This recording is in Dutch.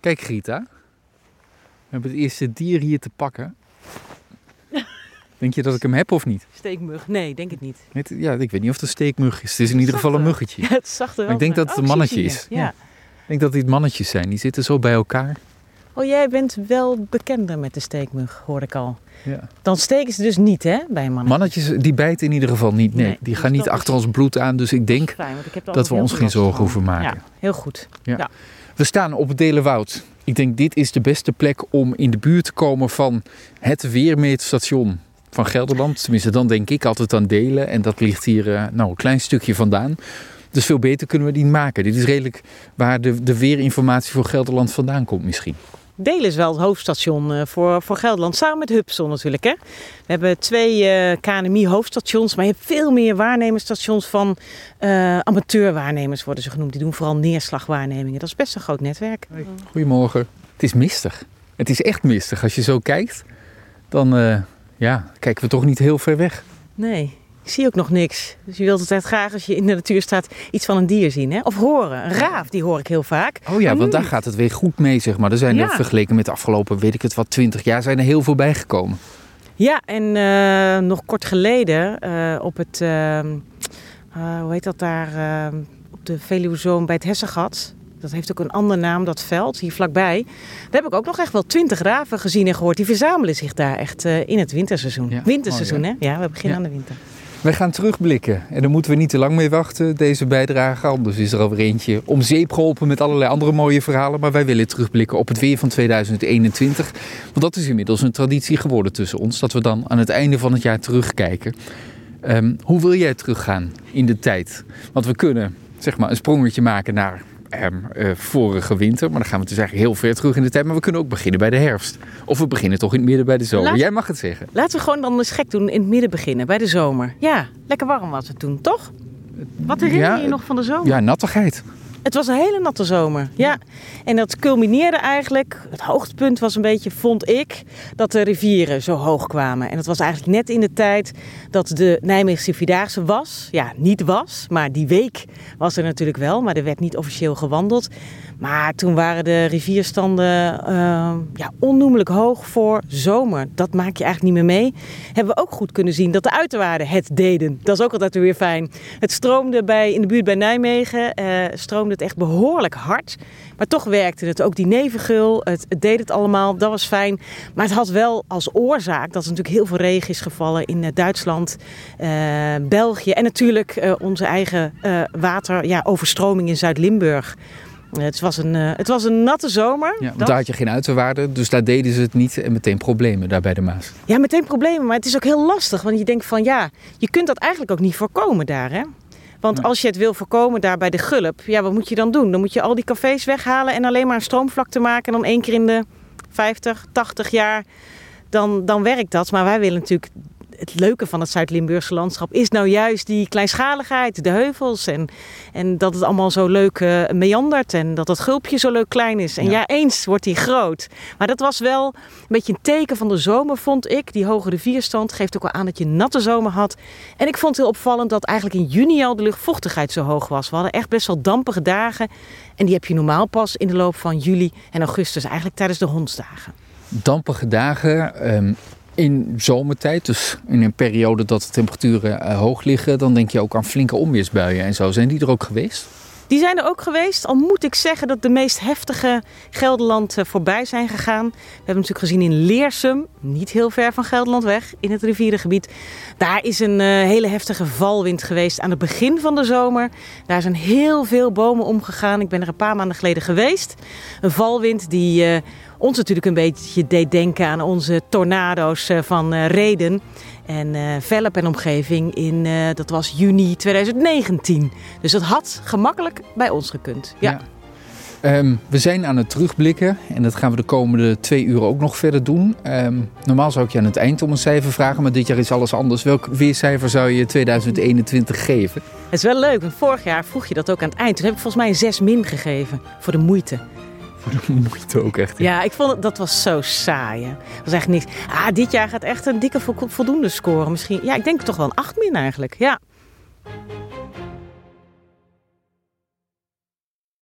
Kijk Greta, we hebben het eerste dier hier te pakken. Denk je dat ik hem heb of niet? Steekmug? Nee, denk het niet. Het- ja, ik weet niet of het een steekmug is. Het is in ieder geval een muggetje. Ja, het zag er wel ik denk dat het een Oh, zie mannetje is. Ja. Ik denk dat dit mannetjes zijn. Die zitten zo bij elkaar. Oh, jij bent wel bekender met de steekmug, hoorde ik al. Ja. Dan steken ze dus niet, hè, bij een man. Mannetjes die bijten in ieder geval niet. Nee, Nee, die dus gaan niet achter is- ons bloed aan. Dus ik denk Fijn, ik dat we ons geen zorgen hoeven maken. Ja, heel goed. We staan op het Delenwoud. Ik denk dit is de beste plek om in de buurt te komen van het weermeetstation van Gelderland. Tenminste, dan denk ik altijd aan Delen. En dat ligt hier eh, nou, een klein stukje vandaan. Dus veel beter kunnen we die maken. Dit is redelijk waar de, de weerinformatie voor Gelderland vandaan komt misschien. Delen is wel het hoofdstation eh, voor, voor Gelderland. Samen met Hupsel natuurlijk. Hè? We hebben twee eh KNMI-hoofdstations. Maar je hebt veel meer waarnemersstations van eh, amateurwaarnemers worden ze genoemd. Die doen vooral neerslagwaarnemingen. Dat is best een groot netwerk. Goedemorgen. Het is mistig. Het is echt mistig. Als je zo kijkt, dan eh, ja, kijken we toch niet heel ver weg. Nee, ik zie ook nog niks. Dus je wilt altijd graag als je in de natuur staat iets van een dier zien. Hè? Of horen. Een raaf, die hoor ik heel vaak. Oh ja, want daar gaat het weer goed mee, zeg maar. Er zijn er vergeleken met de afgelopen, weet ik het wat, 20 jaar, zijn er heel veel bijgekomen. Ja, en eh, nog kort geleden eh, op het, eh, hoe heet dat daar, op de Veluwezoom bij het Hessengat. Dat heeft ook een andere naam, dat veld, hier vlakbij. Daar heb ik ook nog echt wel twintig raven gezien en gehoord. Die verzamelen zich daar echt in het winterseizoen. Ja, Winterseizoen, hè? Ja, we beginnen aan de winter. Wij gaan terugblikken en daar moeten we niet te lang mee wachten, deze bijdrage. Anders is er alweer eentje om zeep geholpen met allerlei andere mooie verhalen. Maar wij willen terugblikken op het weer van 2021. Want dat is inmiddels een traditie geworden tussen ons, dat we dan aan het einde van het jaar terugkijken. Ehm, hoe wil jij teruggaan in de tijd? Want we kunnen zeg maar, een sprongetje maken naar eh, vorige winter. Maar dan gaan we dus eigenlijk heel ver terug in de tijd. Maar we kunnen ook beginnen bij de herfst. Of we beginnen toch in het midden bij de zomer. Laat- Jij mag het zeggen. Laten we gewoon dan eens gek doen in het midden beginnen, bij de zomer. Ja, lekker warm was het toen, toch? Wat herinner Ja, je je nog van de zomer? Ja, nattigheid. Het was een hele natte zomer. Ja. En dat culmineerde eigenlijk. Het hoogtepunt was een beetje, vond ik, dat de rivieren zo hoog kwamen. En dat was eigenlijk net in de tijd dat de Nijmeegse Vierdaagse was. Ja, niet was, maar die week was er natuurlijk wel. Maar er werd niet officieel gewandeld. Maar toen waren de rivierstanden eh, ja, onnoemelijk hoog voor zomer. Dat maak je eigenlijk niet meer mee. Hebben we ook goed kunnen zien dat de uiterwaarden het deden. Dat is ook altijd weer fijn. Het stroomde bij, in de buurt bij Nijmegen, eh, stroomde het echt behoorlijk hard. Maar toch werkte het. Ook die nevengul, het, het deed het allemaal. Dat was fijn. Maar het had wel als oorzaak dat er natuurlijk heel veel regen is gevallen in eh, Duitsland, eh, België. En natuurlijk eh, onze eigen eh, water, ja, overstroming in Zuid-Limburg. Het was, een, het was een natte zomer. Ja, want Dat- daar had je geen uiterwaarden, dus daar deden ze het niet en meteen problemen daar bij de Maas. Ja, meteen problemen. Maar het is ook heel lastig. Want je denkt van ja, je kunt dat eigenlijk ook niet voorkomen daar. Hè? Want als je het wil voorkomen daar bij de Gulp, ja, wat moet je dan doen? Dan moet je al die cafés weghalen en alleen maar een stroomvlakte maken. En dan één keer in de 50, 80 jaar, dan, dan werkt dat. Maar wij willen natuurlijk. Het leuke van het Zuid-Limburgse landschap is nou juist die kleinschaligheid, de heuvels. En, en dat het allemaal zo leuk eh, meandert. En dat het gulpje zo leuk klein is. En Ja. ja, eens wordt die groot. Maar dat was wel een beetje een teken van de zomer, vond ik. Die hoge rivierstand geeft ook wel aan dat je een natte zomer had. En ik vond het heel opvallend dat eigenlijk in juni al de luchtvochtigheid zo hoog was. We hadden echt best wel dampige dagen. En die heb je normaal pas in de loop van juli en augustus, eigenlijk tijdens de hondsdagen. Dampige dagen ehm, in zomertijd, dus in een periode dat de temperaturen eh, hoog liggen, dan denk je ook aan flinke onweersbuien en zo. Zijn die er ook geweest? Die zijn er ook geweest, al moet ik zeggen dat de meest heftige Gelderland eh, voorbij zijn gegaan. We hebben natuurlijk gezien in Leersum, niet heel ver van Gelderland weg, in het rivierengebied. Daar is een eh, hele heftige valwind geweest aan het begin van de zomer. Daar zijn heel veel bomen omgegaan. Ik ben er een paar maanden geleden geweest. Een valwind die ons natuurlijk een beetje deed denken aan onze tornado's eh, van eh, Reden. En eh Velp en omgeving in, dat was juni 2019. Dus dat had gemakkelijk bij ons gekund. Ja. Ehm, we zijn aan het terugblikken en dat gaan we de komende twee uur ook nog verder doen. Ehm, normaal zou ik je aan het eind om een cijfer vragen, maar dit jaar is alles anders. Welk weercijfer zou je 2021 geven? Het is wel leuk, want vorig jaar vroeg je dat ook aan het eind. Toen heb ik volgens mij een 6 min gegeven voor de moeite. Voor de moeite ook echt. Ja, ik vond het, dat was zo saai. Dat was echt niks. Ah, dit jaar gaat echt een dikke vo- voldoende scoren. Misschien, ja, ik denk toch wel een 8 min eigenlijk. Ja.